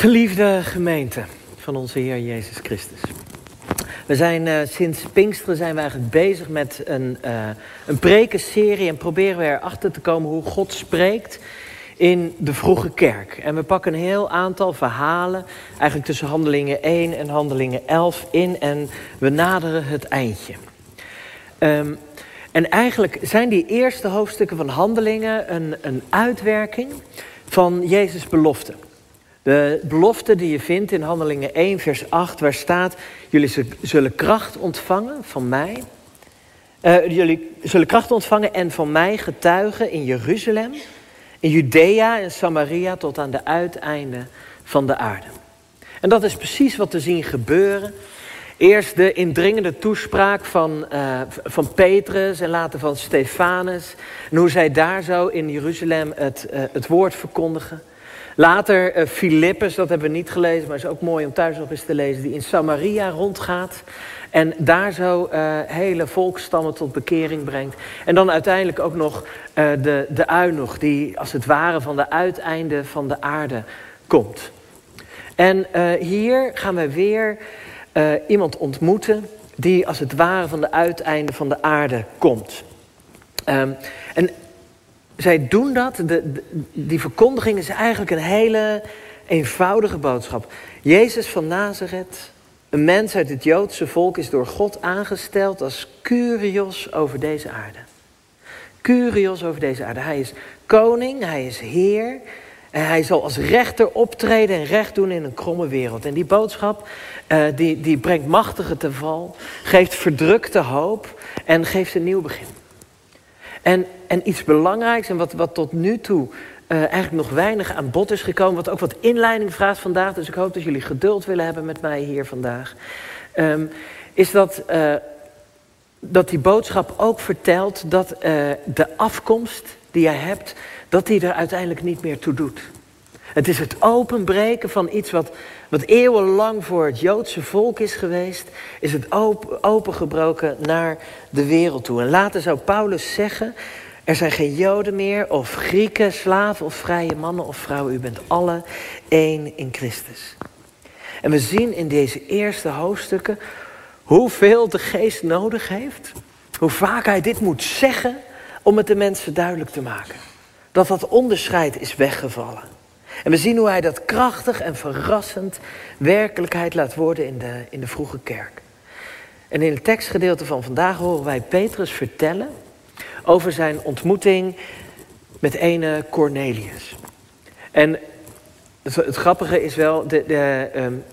Geliefde gemeente van onze Heer Jezus Christus. We zijn uh, sinds Pinksteren zijn we eigenlijk bezig met een, uh, een prekenserie en proberen we erachter te komen hoe God spreekt in de vroege kerk. En we pakken een heel aantal verhalen, eigenlijk tussen handelingen 1 en handelingen 11 in en we naderen het eindje. Um, en eigenlijk zijn die eerste hoofdstukken van handelingen een, een uitwerking van Jezus' belofte. De belofte die je vindt in Handelingen 1, vers 8, waar staat: Jullie zullen kracht ontvangen van mij. Uh, jullie zullen kracht ontvangen en van mij getuigen in Jeruzalem, in Judea en Samaria tot aan de uiteinden van de aarde. En dat is precies wat te zien gebeuren. Eerst de indringende toespraak van, uh, van Petrus en later van Stefanus. En hoe zij daar zo in Jeruzalem het, uh, het woord verkondigen. Later uh, Filippus, dat hebben we niet gelezen, maar is ook mooi om thuis nog eens te lezen, die in Samaria rondgaat. En daar zo uh, hele volkstammen tot bekering brengt. En dan uiteindelijk ook nog uh, de, de die als het ware van de uiteinden van de aarde komt. En hier gaan we weer iemand ontmoeten die als het ware van de uiteinden van de aarde komt. Um, en zij doen dat. De, die verkondiging is eigenlijk een hele eenvoudige boodschap. Jezus van Nazareth, een mens uit het Joodse volk, is door God aangesteld als Curios over deze aarde. Curios over deze aarde. Hij is koning, hij is heer. En hij zal als rechter optreden en recht doen in een kromme wereld. En die boodschap uh, die, die brengt machtige te val, geeft verdrukte hoop en geeft een nieuw begin. En, en iets belangrijks en wat, wat tot nu toe uh, eigenlijk nog weinig aan bod is gekomen, wat ook wat inleiding vraagt vandaag, dus ik hoop dat jullie geduld willen hebben met mij hier vandaag, um, is dat, uh, dat die boodschap ook vertelt dat uh, de afkomst die jij hebt, dat die er uiteindelijk niet meer toe doet. Het is het openbreken van iets wat, wat eeuwenlang voor het Joodse volk is geweest, is het open, opengebroken naar de wereld toe. En later zou Paulus zeggen, er zijn geen Joden meer, of Grieken, slaven of vrije mannen of vrouwen. U bent alle één in Christus. En we zien in deze eerste hoofdstukken hoeveel de geest nodig heeft. Hoe vaak hij dit moet zeggen om het de mensen duidelijk te maken. Dat dat onderscheid is weggevallen. En we zien hoe hij dat krachtig en verrassend werkelijkheid laat worden in de, in de vroege kerk. En in het tekstgedeelte van vandaag horen wij Petrus vertellen over zijn ontmoeting met ene Cornelius. En het, grappige is wel, de, de, um,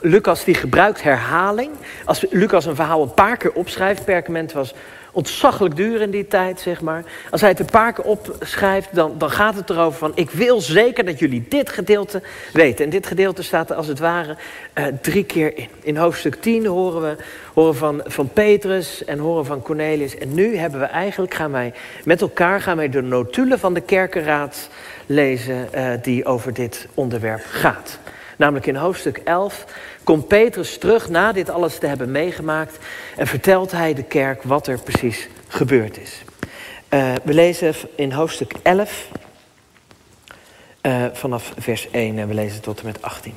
Lucas die gebruikt herhaling. Als Lucas een verhaal een paar keer opschrijft, perkament was ontzaglijk duur in die tijd, zeg maar. Als hij het een paar keer opschrijft, dan, dan gaat het erover van... ik wil zeker dat jullie dit gedeelte weten. En dit gedeelte staat er als het ware uh, drie keer in. In hoofdstuk 10 horen we horen van, van Petrus en horen van Cornelius. En nu hebben we eigenlijk, gaan wij met elkaar gaan wij de notulen van de kerkenraad lezen... Uh, die over dit onderwerp gaat. Namelijk in hoofdstuk 11 komt Petrus terug na dit alles te hebben meegemaakt en vertelt hij de kerk wat er precies gebeurd is. Uh, we lezen in hoofdstuk 11 uh, vanaf vers 1 en we lezen tot en met 18.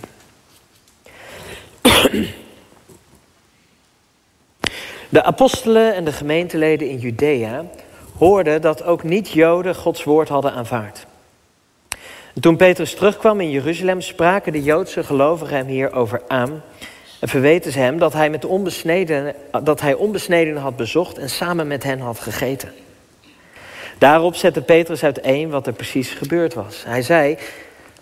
De apostelen en de gemeenteleden in Judea hoorden dat ook niet-Joden Gods woord hadden aanvaard. En toen Petrus terugkwam in Jeruzalem, spraken de Joodse gelovigen hem hierover aan. En verweten ze hem dat hij, met onbesneden, dat hij onbesneden had bezocht en samen met hen had gegeten. Daarop zette Petrus uiteen wat er precies gebeurd was. Hij zei,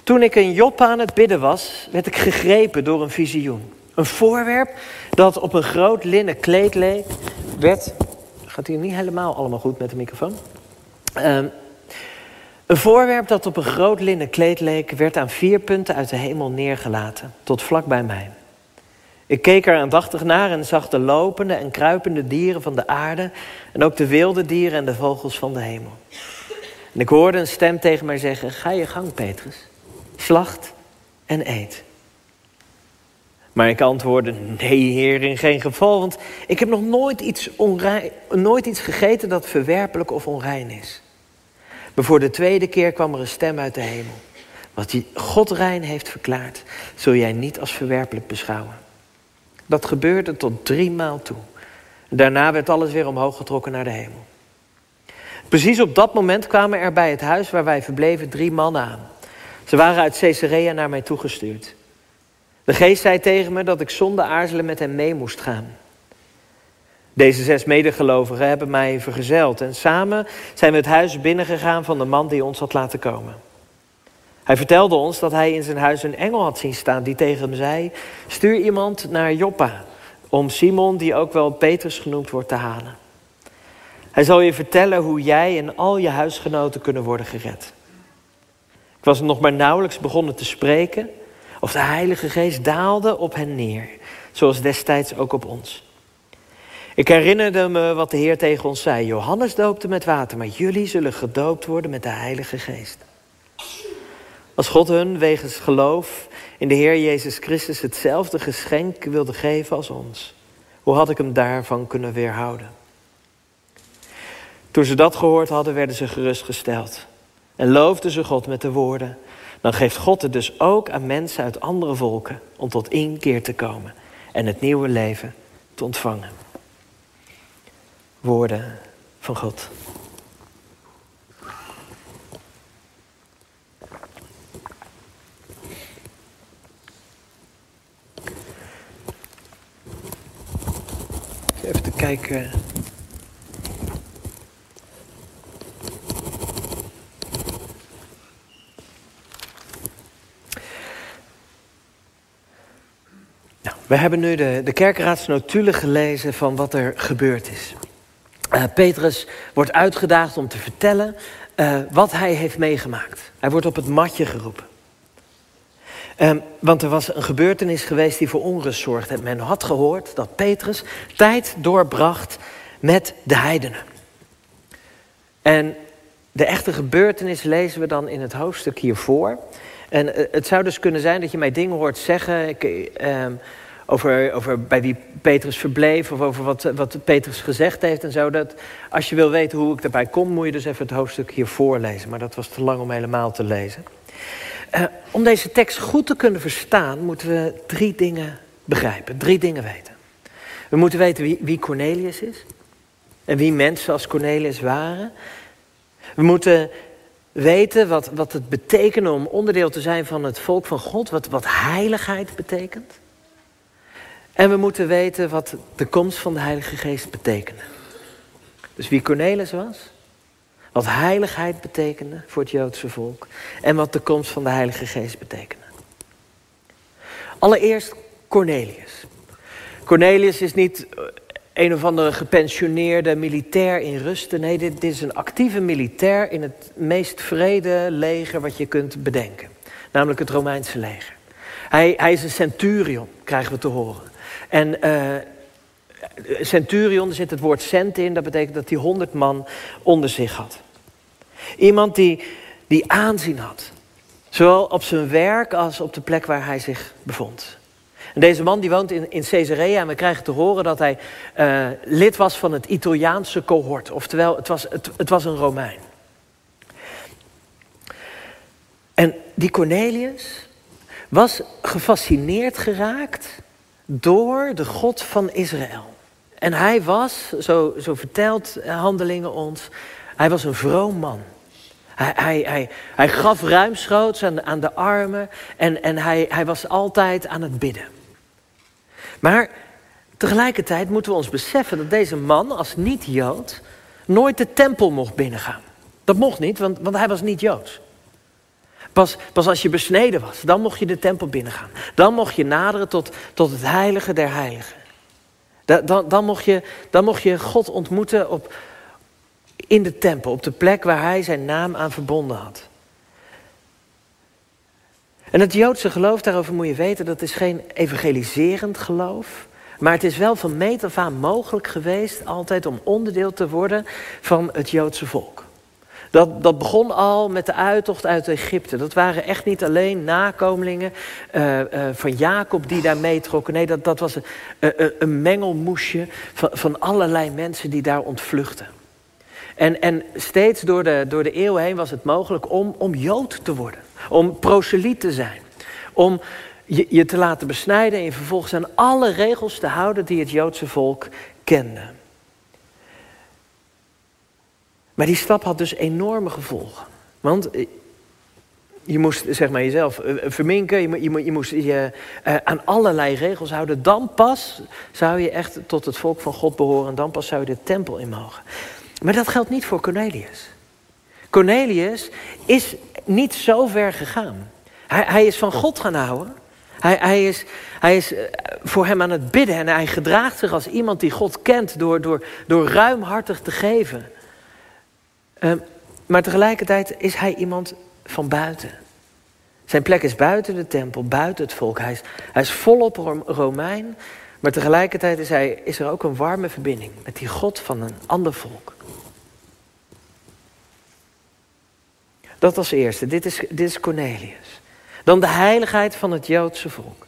toen ik in Joppe aan het bidden was, werd ik gegrepen door een visioen. Een voorwerp dat op een groot linnen kleed leek, werd... Gaat hier niet helemaal allemaal goed met de microfoon? Uh, een voorwerp dat op een groot linnen kleed leek, werd aan vier punten uit de hemel neergelaten, tot vlak bij mij. Ik keek er aandachtig naar en zag de lopende en kruipende dieren van de aarde en ook de wilde dieren en de vogels van de hemel. En ik hoorde een stem tegen mij zeggen: Ga je gang, Petrus, slacht en eet. Maar ik antwoordde: Nee, heer, in geen geval, want ik heb nog nooit iets, onrein, nooit iets gegeten dat verwerpelijk of onrein is. Maar voor de tweede keer kwam er een stem uit de hemel. Wat God rein heeft verklaard, zul jij niet als verwerpelijk beschouwen. Dat gebeurde tot drie maal toe. Daarna werd alles weer omhoog getrokken naar de hemel. Precies op dat moment kwamen er bij het huis waar wij verbleven drie mannen aan. Ze waren uit Caesarea naar mij toegestuurd. De geest zei tegen me dat ik zonder aarzelen met hem mee moest gaan. Deze zes medegelovigen hebben mij vergezeld en samen zijn we het huis binnengegaan van de man die ons had laten komen. Hij vertelde ons dat hij in zijn huis een engel had zien staan die tegen hem zei: Stuur iemand naar Joppa om Simon, die ook wel Petrus genoemd wordt, te halen. Hij zal je vertellen hoe jij en al je huisgenoten kunnen worden gered. Ik was nog maar nauwelijks begonnen te spreken of de Heilige Geest daalde op hen neer, zoals destijds ook op ons. Ik herinnerde me wat de Heer tegen ons zei. Johannes doopte met water, maar jullie zullen gedoopt worden met de Heilige Geest. Als God hun wegens geloof in de Heer Jezus Christus hetzelfde geschenk wilde geven als ons, hoe had ik hem daarvan kunnen weerhouden? Toen ze dat gehoord hadden, werden ze gerustgesteld en loofden ze God met de woorden. Dan geeft God het dus ook aan mensen uit andere volken om tot inkeer te komen en het nieuwe leven te ontvangen. Woorden van God. Even te kijken. Nou, we hebben nu de, de kerkraadsnotulen gelezen van wat er gebeurd is. Uh, Petrus wordt uitgedaagd om te vertellen uh, wat hij heeft meegemaakt. Hij wordt op het matje geroepen. Um, want er was een gebeurtenis geweest die voor onrust zorgde. Men had gehoord dat Petrus tijd doorbracht met de heidenen. En de echte gebeurtenis lezen we dan in het hoofdstuk hiervoor. En uh, het zou dus kunnen zijn dat je mij dingen hoort zeggen. Ik, um, over, over bij wie Petrus verbleef of over wat, wat Petrus gezegd heeft en zo. Dat, als je wil weten hoe ik daarbij kom, moet je dus even het hoofdstuk hier voorlezen. Maar dat was te lang om helemaal te lezen. Uh, om deze tekst goed te kunnen verstaan, moeten we drie dingen begrijpen, drie dingen weten. We moeten weten wie, wie Cornelius is en wie mensen als Cornelius waren. We moeten weten wat, wat het betekent om onderdeel te zijn van het volk van God, wat, wat heiligheid betekent. En we moeten weten wat de komst van de Heilige Geest betekende. Dus wie Cornelis was, wat heiligheid betekende voor het Joodse volk en wat de komst van de Heilige Geest betekende. Allereerst Cornelius. Cornelius is niet een of andere gepensioneerde militair in rusten. Nee, dit, dit is een actieve militair in het meest vrede leger wat je kunt bedenken. Namelijk het Romeinse leger. Hij, hij is een centurion, krijgen we te horen. En uh, centurion, er zit het woord cent in, dat betekent dat hij honderd man onder zich had. Iemand die, die aanzien had. Zowel op zijn werk als op de plek waar hij zich bevond. En deze man die woont in, in Caesarea en we krijgen te horen dat hij uh, lid was van het Italiaanse cohort. Oftewel, het was, het was een Romein. En die Cornelius was gefascineerd geraakt door de God van Israël. En hij was, zo, zo vertelt Handelingen ons, hij was een vroom man. Hij, hij, hij, hij gaf ruimschoots aan, aan de armen en, en hij, hij was altijd aan het bidden. Maar tegelijkertijd moeten we ons beseffen dat deze man als niet-Jood nooit de tempel mocht binnengaan. Dat mocht niet, want, want hij was niet Joods. Pas, pas als je besneden was, dan mocht je de tempel binnengaan. Dan mocht je naderen tot, tot het heilige der heiligen. Dan, dan, dan, mocht je, dan mocht je God ontmoeten op, in de tempel, op de plek waar hij zijn naam aan verbonden had. En het Joodse geloof, daarover moet je weten, dat is geen evangeliserend geloof. Maar het is wel van meet af aan mogelijk geweest altijd om onderdeel te worden van het Joodse volk. Dat, dat begon al met de uittocht uit Egypte. Dat waren echt niet alleen nakomelingen uh, uh, van Jacob die daar meetrokken. Nee, dat, dat was een, een, een mengelmoesje van, van allerlei mensen die daar ontvluchten. En, en steeds door de, door de eeuwen heen was het mogelijk om, om Jood te worden. Om proseliet te zijn. Om je, je te laten besnijden en je vervolgens aan alle regels te houden die het Joodse volk kende. Maar die stap had dus enorme gevolgen. Want eh, je moest zeg maar jezelf eh, verminken, je, je, moest je aan allerlei regels houden. Dan pas zou je echt tot het volk van God behoren. Dan pas zou je de tempel in mogen. Maar dat geldt niet voor Cornelius. Cornelius is niet zo ver gegaan. Hij, hij is van God gaan houden. Hij, hij, is, hij is voor hem aan het bidden en hij gedraagt zich als iemand die God kent door, door, door ruimhartig te geven. Uh, maar tegelijkertijd is hij iemand van buiten. Zijn plek is buiten de tempel, buiten het volk. Hij is, hij is volop Romein, maar tegelijkertijd is, hij, is er ook een warme verbinding met die God van een ander volk. Dat als eerste. Dit is, dit is Cornelius. Dan de heiligheid van het Joodse volk.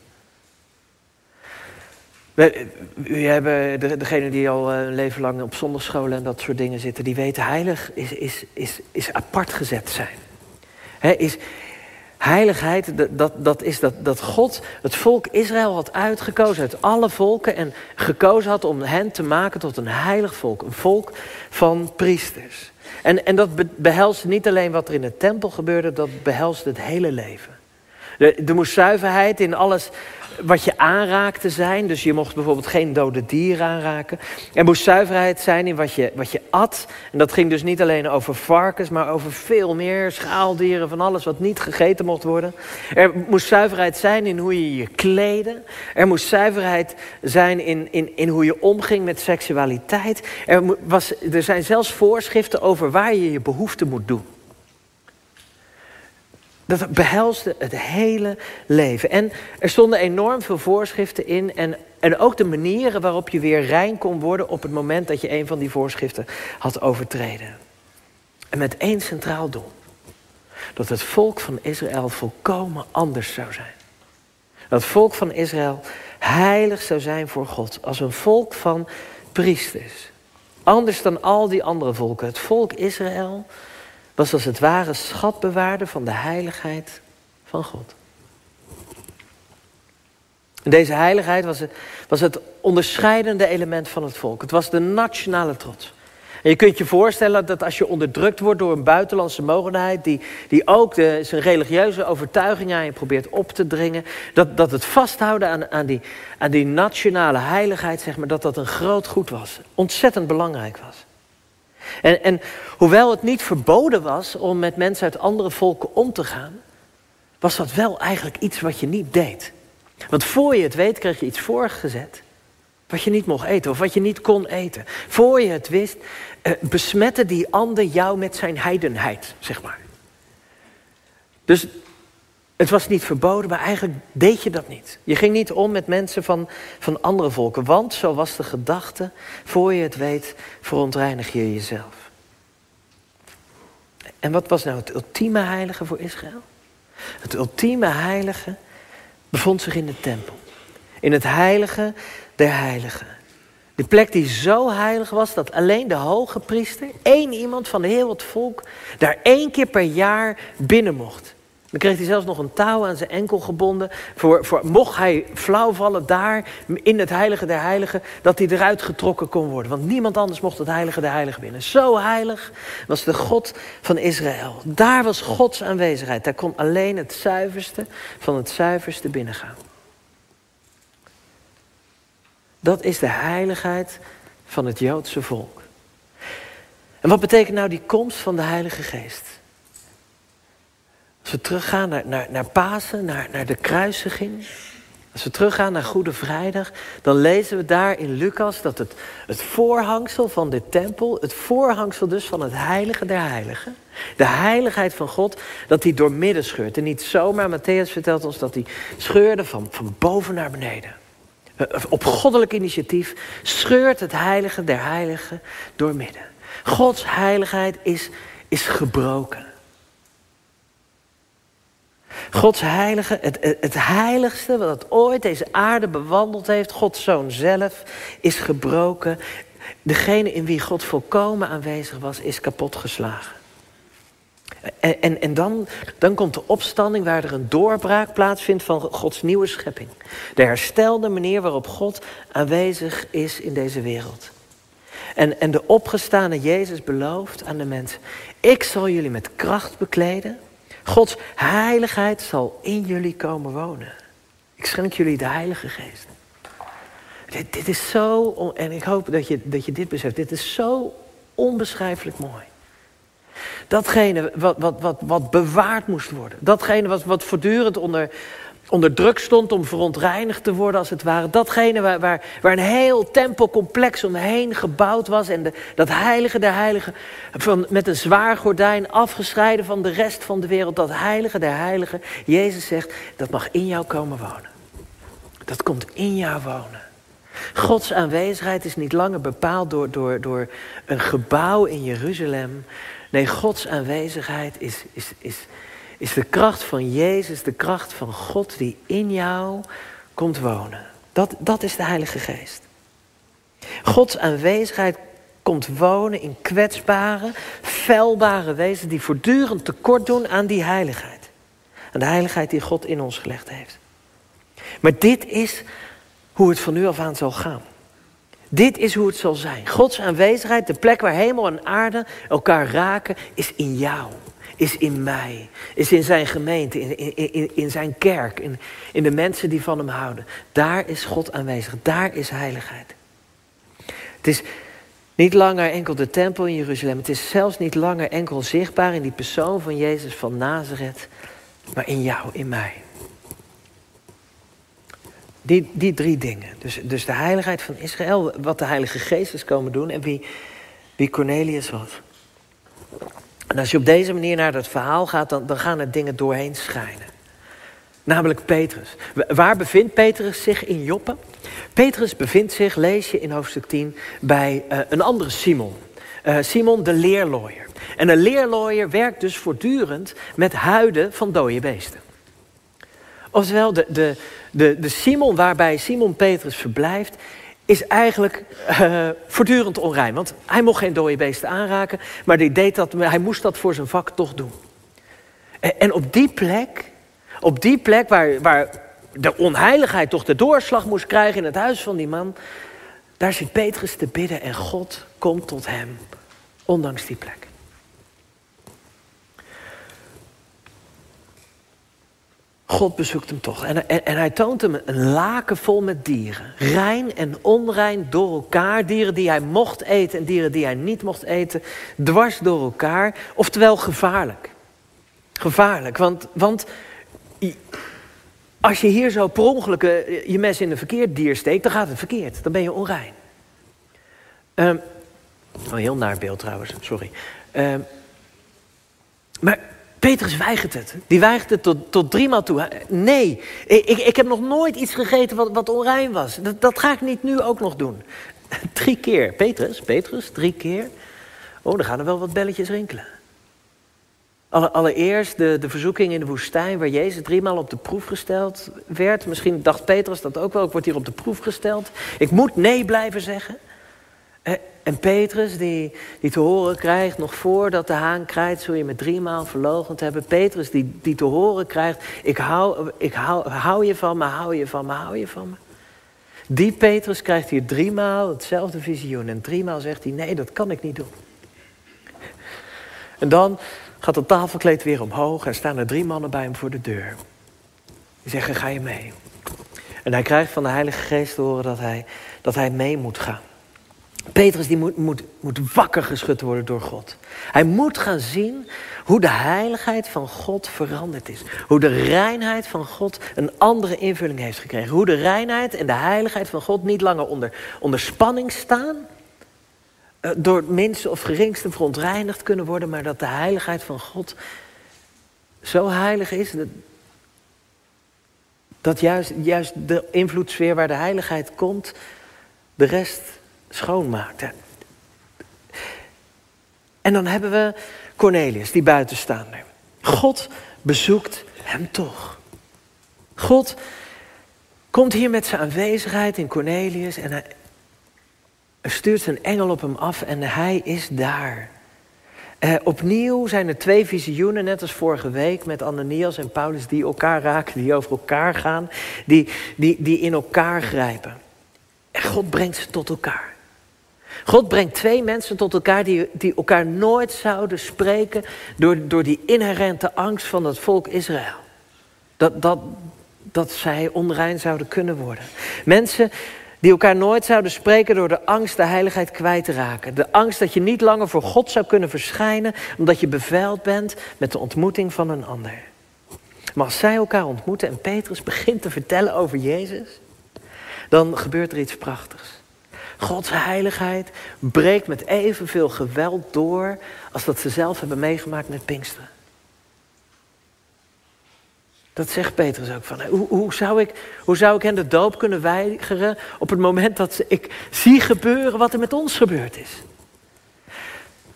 We, we hebben, de, degenen die al eh, een leven lang op zondagscholen en dat soort dingen zitten, die weten heilig is, is, is, is apart gezet zijn. is, heiligheid, dat, dat is dat, dat God het volk Israël had uitgekozen uit alle volken en gekozen had om hen te maken tot een heilig volk. Een volk van priesters. En, en dat behelst niet alleen wat er in de tempel gebeurde, dat behelst het hele leven. Er, moest zuiverheid in alles wat je aanraakte zijn. Dus je mocht bijvoorbeeld geen dode dieren aanraken. Er moest zuiverheid zijn in wat je, wat je at. En dat ging dus niet alleen over varkens, maar over veel meer schaaldieren, van alles wat niet gegeten mocht worden. Er moest zuiverheid zijn in hoe je je kleedde. Er moest zuiverheid zijn in, in, in hoe je omging met seksualiteit. Er, was, er zijn zelfs voorschriften over waar je je behoefte moet doen. Dat behelsde het hele leven. En er stonden enorm veel voorschriften in. En, en ook de manieren waarop je weer rein kon worden op het moment dat je een van die voorschriften had overtreden. En met één centraal doel. Dat het volk van Israël volkomen anders zou zijn. Dat het volk van Israël heilig zou zijn voor God. Als een volk van priesters. Anders dan al die andere volken. Het volk Israël was als het ware schatbewaarder van de heiligheid van God. deze heiligheid was het, was het onderscheidende element van het volk. Het was de nationale trots. En je kunt je voorstellen dat als je onderdrukt wordt door een buitenlandse mogendheid, die, die ook de, zijn religieuze overtuiging aan je probeert op te dringen, dat, dat het vasthouden aan, aan, die, aan die nationale heiligheid, zeg maar, dat dat een groot goed was. Ontzettend belangrijk was. En, en hoewel het niet verboden was om met mensen uit andere volken om te gaan, was dat wel eigenlijk iets wat je niet deed. Want voor je het weet kreeg je iets voorgezet wat je niet mocht eten of wat je niet kon eten. Voor je het wist, eh, besmette die ander jou met zijn heidenheid, zeg maar. Dus het was niet verboden, maar eigenlijk deed je dat niet. Je ging niet om met mensen van, van andere volken, want zo was de gedachte, voor je het weet, verontreinig je jezelf. En wat was nou het ultieme heilige voor Israël? Het ultieme heilige bevond zich in de tempel. In het heilige der heiligen. De plek die zo heilig was dat alleen de hoge priester, één iemand van heel het volk, daar één keer per jaar binnen mocht. Dan kreeg hij zelfs nog een touw aan zijn enkel gebonden. Voor, voor, mocht hij flauw vallen daar in het heilige der heiligen, dat hij eruit getrokken kon worden. Want niemand anders mocht het heilige der heiligen binnen. Zo heilig was de God van Israël. Daar was Gods aanwezigheid. Daar kon alleen het zuiverste van het zuiverste binnengaan. Dat is de heiligheid van het Joodse volk. En wat betekent nou die komst van de Heilige Geest? Als we teruggaan naar, naar, Pasen, naar, naar de kruisiging. Als we teruggaan naar Goede Vrijdag, dan lezen we daar in Lucas dat het, het voorhangsel van de tempel, het voorhangsel dus van het heilige der heiligen, de heiligheid van God, dat die door midden scheurt. En niet zomaar, Matthäus vertelt ons dat die scheurde van, van boven naar beneden. Eh, op goddelijk initiatief scheurt het heilige der heiligen door midden. Gods heiligheid is, is gebroken. Gods heilige, het, het heiligste wat ooit deze aarde bewandeld heeft, Gods zoon zelf, is gebroken. Degene in wie God volkomen aanwezig was, is kapotgeslagen. En, en, dan, dan komt de opstanding waar er een doorbraak plaatsvindt van Gods nieuwe schepping. De herstelde manier waarop God aanwezig is in deze wereld. En, en de opgestane Jezus belooft aan de mensen: Ik zal jullie met kracht bekleden. Gods heiligheid zal in jullie komen wonen. Ik schenk jullie de Heilige Geest. Dit, is zo, en ik hoop dat je, dat je dit beseft, dit is zo onbeschrijfelijk mooi. Datgene wat, wat, wat, wat bewaard moest worden. Datgene wat, wat voortdurend onder, onder druk stond om verontreinigd te worden als het ware. Datgene waar, waar, waar een heel tempelcomplex omheen gebouwd was. En de, dat heilige der heiligen van, met een zwaar gordijn afgescheiden van de rest van de wereld. Dat heilige der heiligen. Jezus zegt, dat mag in jou komen wonen. Dat komt in jou wonen. Gods aanwezigheid is niet langer bepaald door, door, door een gebouw in Jeruzalem. Nee, Gods aanwezigheid is, is, is, is de kracht van Jezus, de kracht van God die in jou komt wonen. Dat, dat is de Heilige Geest. Gods aanwezigheid komt wonen in kwetsbare, feilbare wezens die voortdurend tekort doen aan die heiligheid. Aan de heiligheid die God in ons gelegd heeft. Maar dit is hoe het van nu af aan zal gaan. Dit is hoe het zal zijn. Gods aanwezigheid, de plek waar hemel en aarde elkaar raken, is in jou. Is in mij. Is in zijn gemeente, in, in, in, in zijn kerk, in, in de mensen die van hem houden. Daar is God aanwezig. Daar is heiligheid. Het is niet langer enkel de tempel in Jeruzalem. Het is zelfs niet langer enkel zichtbaar in die persoon van Jezus van Nazareth. Maar in jou, in mij. Die, die drie dingen. Dus, dus de heiligheid van Israël, wat de Heilige Geest is komen doen en wie, wie Cornelius was. En als je op deze manier naar dat verhaal gaat, dan, gaan er dingen doorheen schijnen. Namelijk Petrus. Waar bevindt Petrus zich in Joppe? Petrus bevindt zich, lees je in hoofdstuk 10, bij uh, een andere Simon. Uh, Simon de leerlooier. En een leerlooier werkt dus voortdurend met huiden van dode beesten. Oftewel, de, de, de, de Simon waarbij Simon Petrus verblijft, is eigenlijk uh, voortdurend onrein. Want hij mocht geen dode beesten aanraken, maar hij, deed dat, hij moest dat voor zijn vak toch doen. En, en op die plek, op die plek waar, waar de onheiligheid toch de doorslag moest krijgen in het huis van die man, daar zit Petrus te bidden en God komt tot hem, ondanks die plek. God bezoekt hem toch. En, en, en, hij toont hem een laken vol met dieren. Rein en onrein door elkaar. Dieren die hij mocht eten en dieren die hij niet mocht eten. Dwars door elkaar. Oftewel gevaarlijk. Gevaarlijk, want, want als je hier zo per ongeluk eh, je mes in een verkeerd dier steekt, dan gaat het verkeerd. Dan ben je onrein. Um, heel naar beeld trouwens, sorry. Um, maar Petrus weigert het. Die weigert het tot, tot driemaal toe. Nee, ik, ik heb nog nooit iets gegeten wat, wat onrein was. Dat, dat ga ik niet nu ook nog doen. Drie keer. Petrus, Petrus, drie keer. Oh, dan gaan er wel wat belletjes rinkelen. Allereerst de, de verzoeking in de woestijn, waar Jezus driemaal op de proef gesteld werd. Misschien dacht Petrus dat ook wel, ik word hier op de proef gesteld. Ik moet nee blijven zeggen. En Petrus, die, die te horen krijgt, nog voordat de haan krijgt, zul je me driemaal verlogend hebben. Petrus, die, die te horen krijgt, ik, hou, ik hou, hou je van me, hou je van me, hou je van me. Die Petrus krijgt hier driemaal hetzelfde visioen. En driemaal zegt hij, nee, dat kan ik niet doen. En dan gaat het tafelkleed weer omhoog en staan er drie mannen bij hem voor de deur. Die zeggen, ga je mee? En hij krijgt van de Heilige Geest te horen dat hij, dat hij mee moet gaan. Petrus die moet, moet, moet wakker geschud worden door God. Hij moet gaan zien hoe de heiligheid van God veranderd is. Hoe de reinheid van God een andere invulling heeft gekregen. Hoe de reinheid en de heiligheid van God niet langer onder, onder spanning staan. Eh, door het minste of geringste verontreinigd kunnen worden. Maar dat de heiligheid van God zo heilig is. Dat, dat juist, juist de invloedssfeer waar de heiligheid komt. De rest schoonmaakt. En dan hebben we Cornelius, die buitenstaander. God bezoekt hem toch. God komt hier met zijn aanwezigheid in Cornelius en hij stuurt zijn engel op hem af en hij is daar. Uh, opnieuw zijn er twee visioenen, net als vorige week met Ananias en Paulus, die elkaar raken, die over elkaar gaan, die, die, die in elkaar grijpen. En God brengt ze tot elkaar. God brengt twee mensen tot elkaar die, die elkaar nooit zouden spreken door, door die inherente angst van het volk Israël. Dat, dat, dat zij onrein zouden kunnen worden. Mensen die elkaar nooit zouden spreken door de angst de heiligheid kwijt te raken. De angst dat je niet langer voor God zou kunnen verschijnen omdat je beveild bent met de ontmoeting van een ander. Maar als zij elkaar ontmoeten en Petrus begint te vertellen over Jezus, dan gebeurt er iets prachtigs. Gods heiligheid breekt met evenveel geweld door als dat ze zelf hebben meegemaakt met Pinksteren. Dat zegt Petrus ook van. Hoe, hoe, zou ik, hoe zou ik hen de doop kunnen weigeren op het moment dat ik zie gebeuren wat er met ons gebeurd is?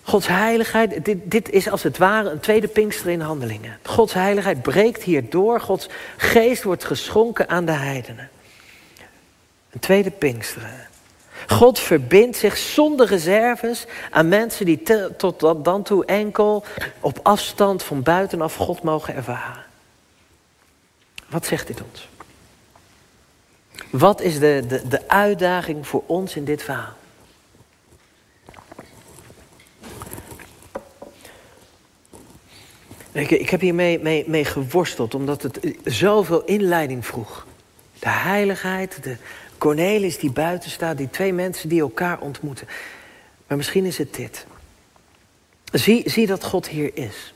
Gods heiligheid, dit, dit is als het ware een tweede Pinkster in handelingen. Gods heiligheid breekt hier door. Gods geest wordt geschonken aan de heidenen. Een tweede Pinksteren. God verbindt zich zonder reserves aan mensen die tot dan toe enkel op afstand van buitenaf God mogen ervaren. Wat zegt dit ons? Wat is de, de, de uitdaging voor ons in dit verhaal? Ik, ik heb hiermee mee, mee geworsteld, omdat het zoveel inleiding vroeg. De heiligheid, de Cornelis die buiten staat, die twee mensen die elkaar ontmoeten. Maar misschien is het dit. Zie, zie dat God hier is.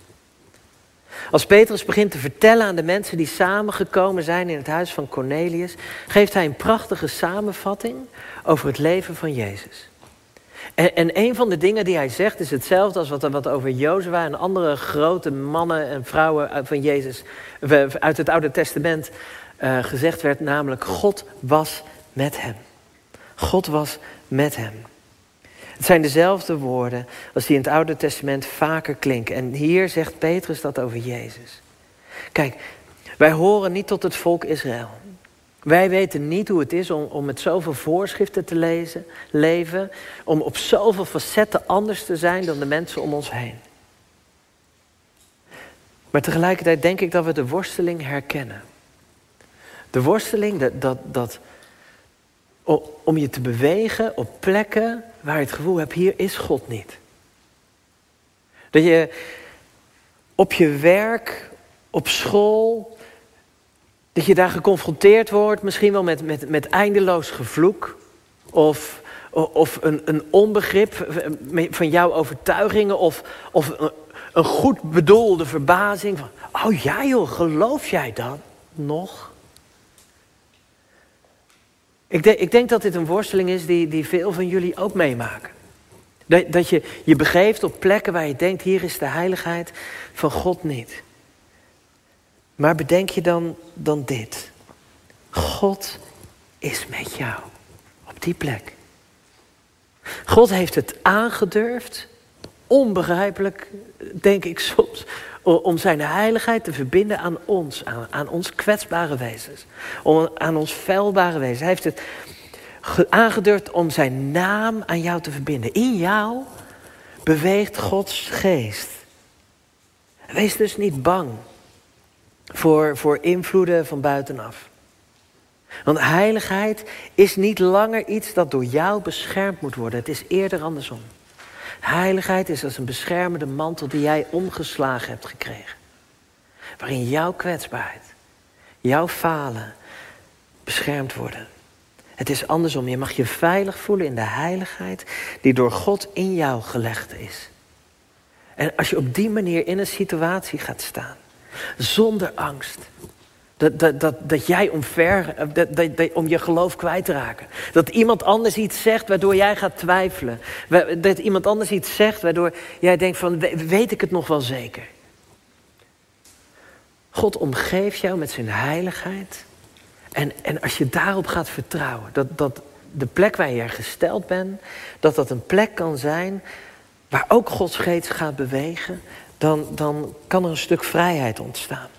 Als Petrus begint te vertellen aan de mensen die samengekomen zijn in het huis van Cornelius, geeft hij een prachtige samenvatting over het leven van Jezus. En, en een van de dingen die hij zegt is hetzelfde als wat, wat over Jozua en andere grote mannen en vrouwen van Jezus uit het Oude Testament uh, gezegd werd, namelijk God was met hem. God was met hem. Het zijn dezelfde woorden als die in het Oude Testament vaker klinken. En hier zegt Petrus dat over Jezus. Kijk, wij horen niet tot het volk Israël. Wij weten niet hoe het is om, om met zoveel voorschriften te lezen, leven, om op zoveel facetten anders te zijn dan de mensen om ons heen. Maar tegelijkertijd denk ik dat we de worsteling herkennen. De worsteling dat, dat, dat om je te bewegen op plekken waar je het gevoel hebt, hier is God niet. Dat je op je werk, op school, dat je daar geconfronteerd wordt, misschien wel met, met, met eindeloos gevloek. Of, of een, een onbegrip van jouw overtuigingen. Of, of een, goed bedoelde verbazing. Van, oh ja joh, geloof jij dan nog? Ik, denk, ik denk dat dit een worsteling is die, die veel van jullie ook meemaken. Dat, dat je je begeeft op plekken waar je denkt, hier is de heiligheid van God niet. Maar bedenk je dan, dan dit. God is met jou op die plek. God heeft het aangedurfd, onbegrijpelijk, denk ik soms, om zijn heiligheid te verbinden aan ons, aan, aan ons kwetsbare wezens, aan ons vuilbare wezens. Hij heeft het aangedurfd om zijn naam aan jou te verbinden. In jou beweegt Gods geest. Wees dus niet bang voor, voor invloeden van buitenaf. Want heiligheid is niet langer iets dat door jou beschermd moet worden. Het is eerder andersom. Heiligheid is als een beschermende mantel die jij omgeslagen hebt gekregen. Waarin jouw kwetsbaarheid, jouw falen beschermd worden. Het is andersom. Je mag je veilig voelen in de heiligheid die door God in jou gelegd is. En als je op die manier in een situatie gaat staan, zonder angst, dat, dat, dat, dat jij omver, dat, dat, om je geloof kwijt raken. Dat iemand anders iets zegt waardoor jij gaat twijfelen. Dat iemand anders iets zegt waardoor jij denkt van weet ik het nog wel zeker. God omgeeft jou met zijn heiligheid. En, en als je daarop gaat vertrouwen, dat, dat de plek waar je gesteld bent, dat dat een plek kan zijn waar ook Gods geest gaat bewegen, dan, dan kan er een stuk vrijheid ontstaan.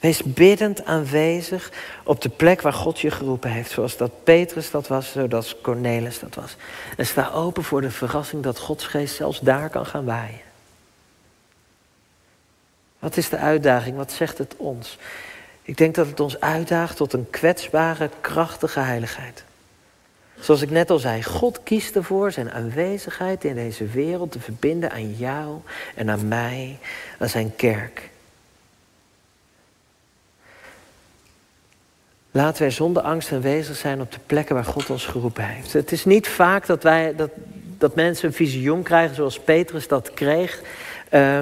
Wees biddend aanwezig op de plek waar God je geroepen heeft. Zoals dat Petrus dat was, zoals Cornelis dat was. En sta open voor de verrassing dat Gods geest zelfs daar kan gaan waaien. Wat is de uitdaging? Wat zegt het ons? Ik denk dat het ons uitdaagt tot een kwetsbare, krachtige heiligheid. Zoals ik net al zei, God kiest ervoor zijn aanwezigheid in deze wereld te verbinden aan jou en aan mij, aan zijn kerk. Laten wij zonder angst aanwezig zijn op de plekken waar God ons geroepen heeft. Het is niet vaak dat, wij, dat, dat mensen een visioen krijgen zoals Petrus dat kreeg. Uh,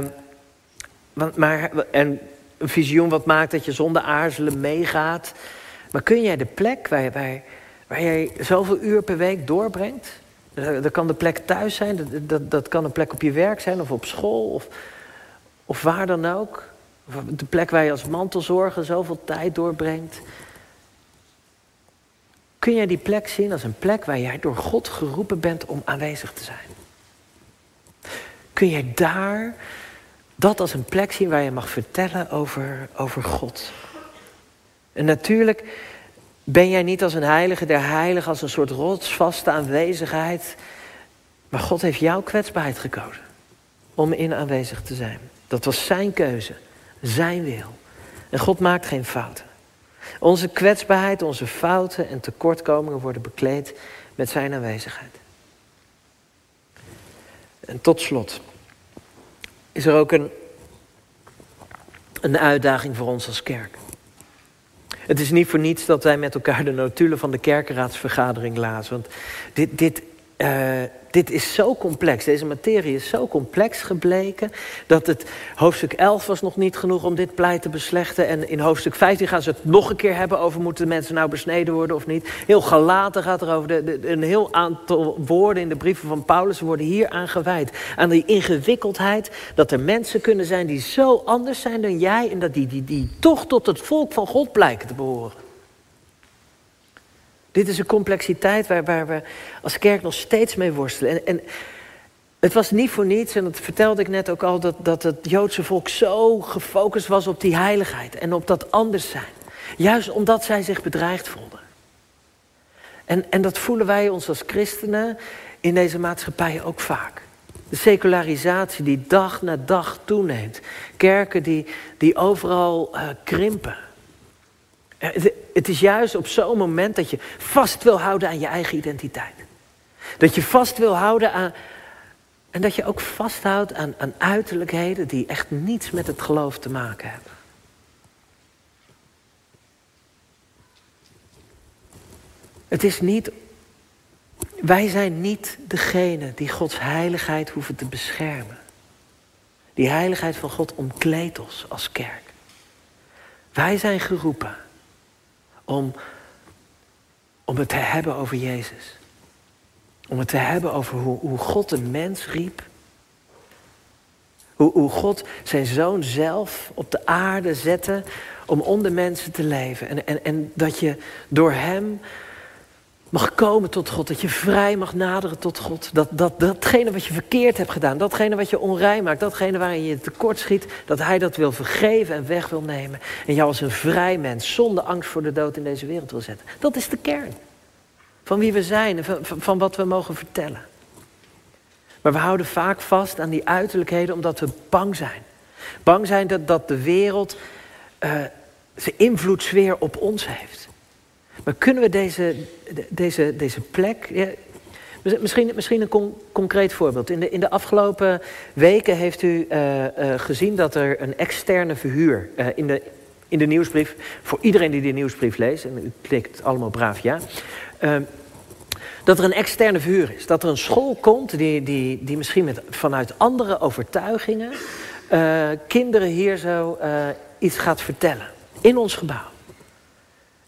maar, en een visioen wat maakt dat je zonder aarzelen meegaat. Maar kun jij de plek waar, waar, waar jij zoveel uur per week doorbrengt... Dat kan de plek thuis zijn, dat, dat, dat kan een plek op je werk zijn of op school of, of waar dan ook. De plek waar je als mantelzorger zoveel tijd doorbrengt. Kun jij die plek zien als een plek waar jij door God geroepen bent om aanwezig te zijn? Kun jij daar dat als een plek zien waar je mag vertellen over, over God? En natuurlijk ben jij niet als een heilige der heiligen, als een soort rotsvaste aanwezigheid. Maar God heeft jouw kwetsbaarheid gekozen om in aanwezig te zijn. Dat was zijn keuze, zijn wil. En God maakt geen fouten. Onze kwetsbaarheid, onze fouten en tekortkomingen worden bekleed met zijn aanwezigheid. En tot slot is er ook een, een uitdaging voor ons als kerk. Het is niet voor niets dat wij met elkaar de notulen van de kerkenraadsvergadering lazen. Want dit, dit uh, dit is zo complex, deze materie is zo complex gebleken... dat het hoofdstuk 11 was nog niet genoeg om dit pleit te beslechten... en in hoofdstuk 15 gaan ze het nog een keer hebben over... moeten mensen nou besneden worden of niet. Heel gelaten gaat er over. De, een heel aantal woorden in de brieven van Paulus worden hier aan gewijd. Aan die ingewikkeldheid dat er mensen kunnen zijn die zo anders zijn dan jij... en dat die, die, die toch tot het volk van God blijken te behoren. Dit is een complexiteit waar, waar we als kerk nog steeds mee worstelen. En, en, het was niet voor niets, en dat vertelde ik net ook al, dat, dat het Joodse volk zo gefocust was op die heiligheid en op dat anders zijn. Juist omdat zij zich bedreigd voelden. En, en dat voelen wij ons als christenen in deze maatschappij ook vaak. De secularisatie die dag na dag toeneemt. Kerken die, die overal uh, krimpen. Eh, het is juist op zo'n moment dat je vast wil houden aan je eigen identiteit. Dat je vast wil houden aan. En dat je ook vasthoudt aan, aan uiterlijkheden die echt niets met het geloof te maken hebben. Het is niet. Wij zijn niet degene die Gods heiligheid hoeven te beschermen. Die heiligheid van God omkleedt ons als kerk. Wij zijn geroepen om, om het te hebben over Jezus. Om het te hebben over hoe, hoe God een mens riep. Hoe, hoe God zijn zoon zelf op de aarde zette om onder mensen te leven. En, en, en dat je door hem mag komen tot God. Dat je vrij mag naderen tot God. Dat, dat datgene wat je verkeerd hebt gedaan, datgene wat je onrein maakt, datgene waarin je tekort schiet, dat Hij dat wil vergeven en weg wil nemen. En jou als een vrij mens, zonder angst voor de dood in deze wereld wil zetten. Dat is de kern van wie we zijn en van, van wat we mogen vertellen. Maar we houden vaak vast aan die uiterlijkheden omdat we bang zijn. Bang zijn dat, dat de wereld uh, zijn invloedssfeer op ons heeft. Maar kunnen we deze, deze, deze plek. Ja, misschien, misschien een concreet voorbeeld. In de, in de afgelopen weken heeft u uh, uh, gezien dat er een externe verhuur uh, in, de, in de nieuwsbrief. Voor iedereen die die nieuwsbrief leest, en u klikt allemaal braaf ja. Ehm, dat er een externe verhuur is. Dat er een school komt die, die, die misschien met, vanuit andere overtuigingen. kinderen hier zo iets gaat vertellen. In ons gebouw.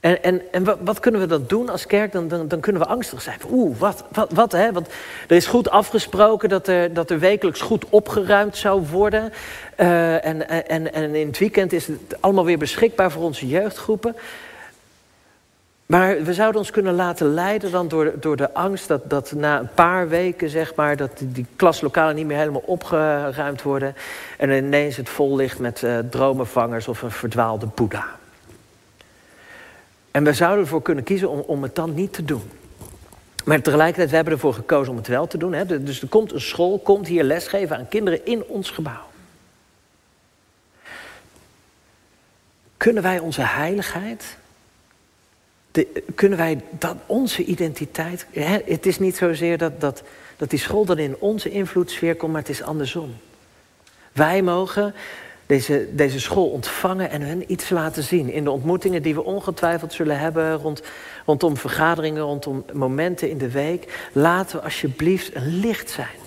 En, en, en wat, kunnen we dan doen als kerk? Dan, dan, kunnen we angstig zijn. Oeh, wat, wat, hè? Want er is goed afgesproken dat er, dat er wekelijks goed opgeruimd zou worden. Uh, en, en, en in het weekend is het allemaal weer beschikbaar voor onze jeugdgroepen. Maar we zouden ons kunnen laten leiden dan door, door de angst dat, dat na een paar weken, zeg maar, dat die, die klaslokalen niet meer helemaal opgeruimd worden. En ineens het vol ligt met uh, dromenvangers of een verdwaalde Boeddha. En we zouden ervoor kunnen kiezen om, om het dan niet te doen. Maar tegelijkertijd, we hebben ervoor gekozen om het wel te doen. Hè. Dus er komt een school, komt hier lesgeven aan kinderen in ons gebouw. kunnen wij onze heiligheid, kunnen wij dat, onze identiteit. Hè, het is niet zozeer dat, dat, dat die school dan in onze invloedssfeer komt, maar het is andersom. Wij mogen deze, deze school ontvangen en hun iets laten zien. In de ontmoetingen die we ongetwijfeld zullen hebben rond, rondom vergaderingen, rondom momenten in de week. Laten we alsjeblieft een licht zijn.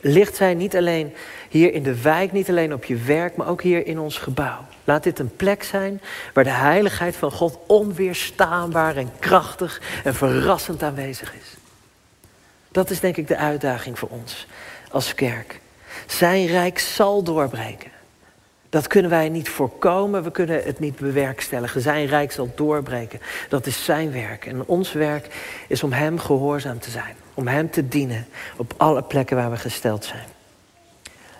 Licht zijn niet alleen hier in de wijk, niet alleen op je werk, maar ook hier in ons gebouw. Laat dit een plek zijn waar de heiligheid van God onweerstaanbaar en krachtig en verrassend aanwezig is. Dat is denk ik de uitdaging voor ons als kerk. Zijn rijk zal doorbreken. Dat kunnen wij niet voorkomen, we kunnen het niet bewerkstelligen. Zijn rijk zal doorbreken. Dat is zijn werk. En ons werk is om Hem gehoorzaam te zijn. Om Hem te dienen op alle plekken waar we gesteld zijn.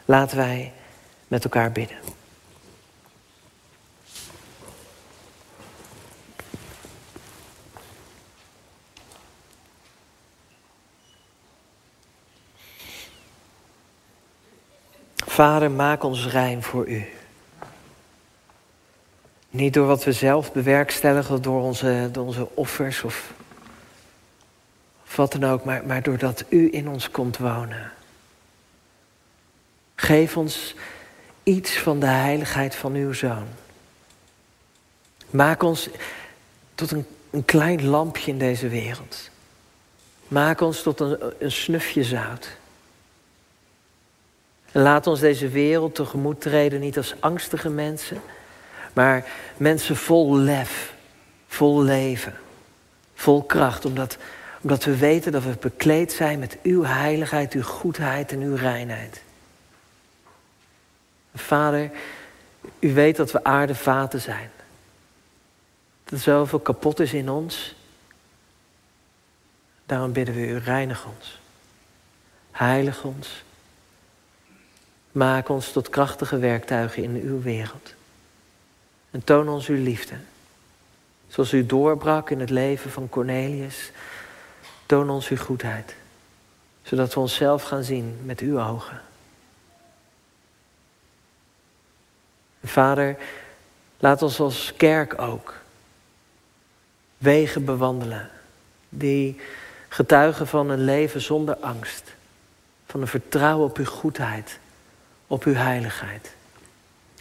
Laten wij met elkaar bidden. Vader, maak ons rein voor U. Niet door wat we zelf bewerkstelligen, door onze, onze offers of, of wat dan ook, maar, maar doordat U in ons komt wonen. Geef ons iets van de heiligheid van Uw Zoon. Maak ons tot een, een klein lampje in deze wereld. Maak ons tot een, een snufje zout. En laat ons deze wereld tegemoet treden, niet als angstige mensen, maar mensen vol lef, vol leven, vol kracht, omdat, omdat we weten dat we bekleed zijn met uw heiligheid, uw goedheid en uw reinheid. Vader, u weet dat we aardevaten zijn. Dat er zoveel kapot is in ons. Daarom bidden we u, reinig ons. Heilig ons. Maak ons tot krachtige werktuigen in uw wereld. En toon ons uw liefde. Zoals u doorbrak in het leven van Cornelius. Toon ons uw goedheid. Zodat we onszelf gaan zien met uw ogen. Vader, laat ons als kerk ook wegen bewandelen die getuigen van een leven zonder angst, van een vertrouwen op uw goedheid, op uw heiligheid.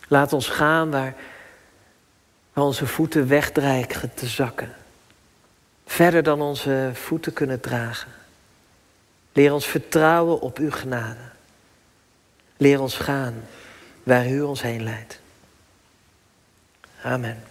Laat ons gaan waar, waar onze voeten wegdreigen te zakken, verder dan onze voeten kunnen dragen. Leer ons vertrouwen op uw genade. Leer ons gaan waar u ons heen leidt. Amen.